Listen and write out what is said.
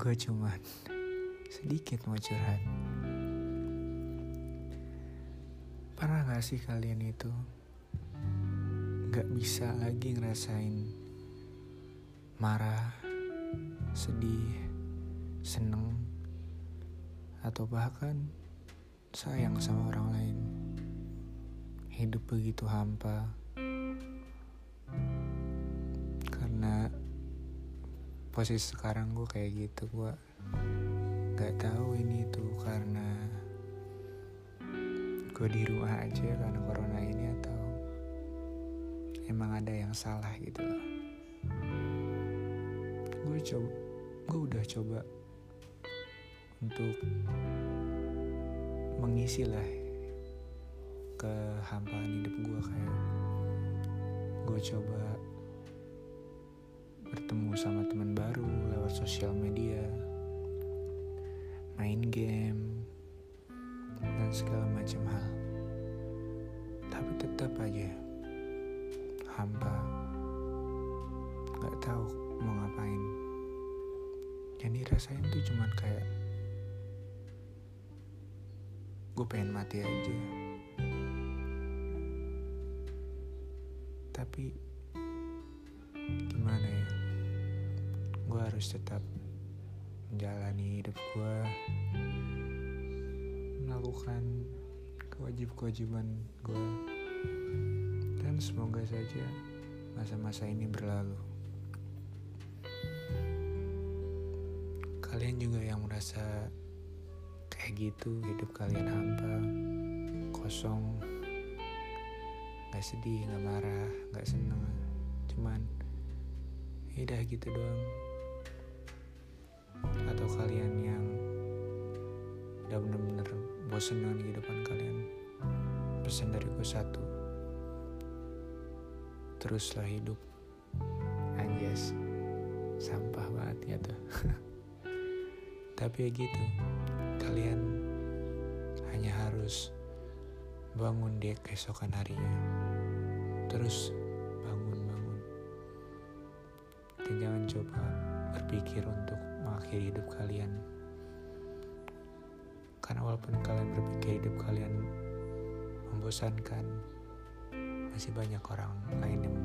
gue cuman sedikit mau curhat. Pernah gak sih kalian itu gak bisa lagi ngerasain marah, sedih, seneng, atau bahkan sayang sama orang lain. Hidup begitu hampa posisi sekarang gue kayak gitu gue gak tahu ini tuh karena gue di rumah aja karena corona ini atau emang ada yang salah gitu. Gue coba gue udah coba untuk mengisi lah kehampaan hidup gue kayak gue coba bertemu sama teman sosial media, main game, dan segala macam hal. Tapi tetap aja hampa, gak tahu mau ngapain. Yang dirasain tuh cuman kayak gue pengen mati aja. Tapi harus tetap menjalani hidup gue melakukan kewajib-kewajiban gue dan semoga saja masa-masa ini berlalu. Kalian juga yang merasa kayak gitu hidup kalian hampa kosong gak sedih gak marah gak seneng. Cuman ya gitu doang bosen dengan kehidupan kalian. Pesan dari gue satu. Teruslah hidup. Anjas. Sampah banget ya tuh. Tapi ya gitu. Kalian hanya harus bangun di keesokan harinya. Terus bangun-bangun. Dan jangan coba berpikir untuk mengakhiri hidup kalian karena walaupun kalian berpikir hidup kalian membosankan masih banyak orang lain yang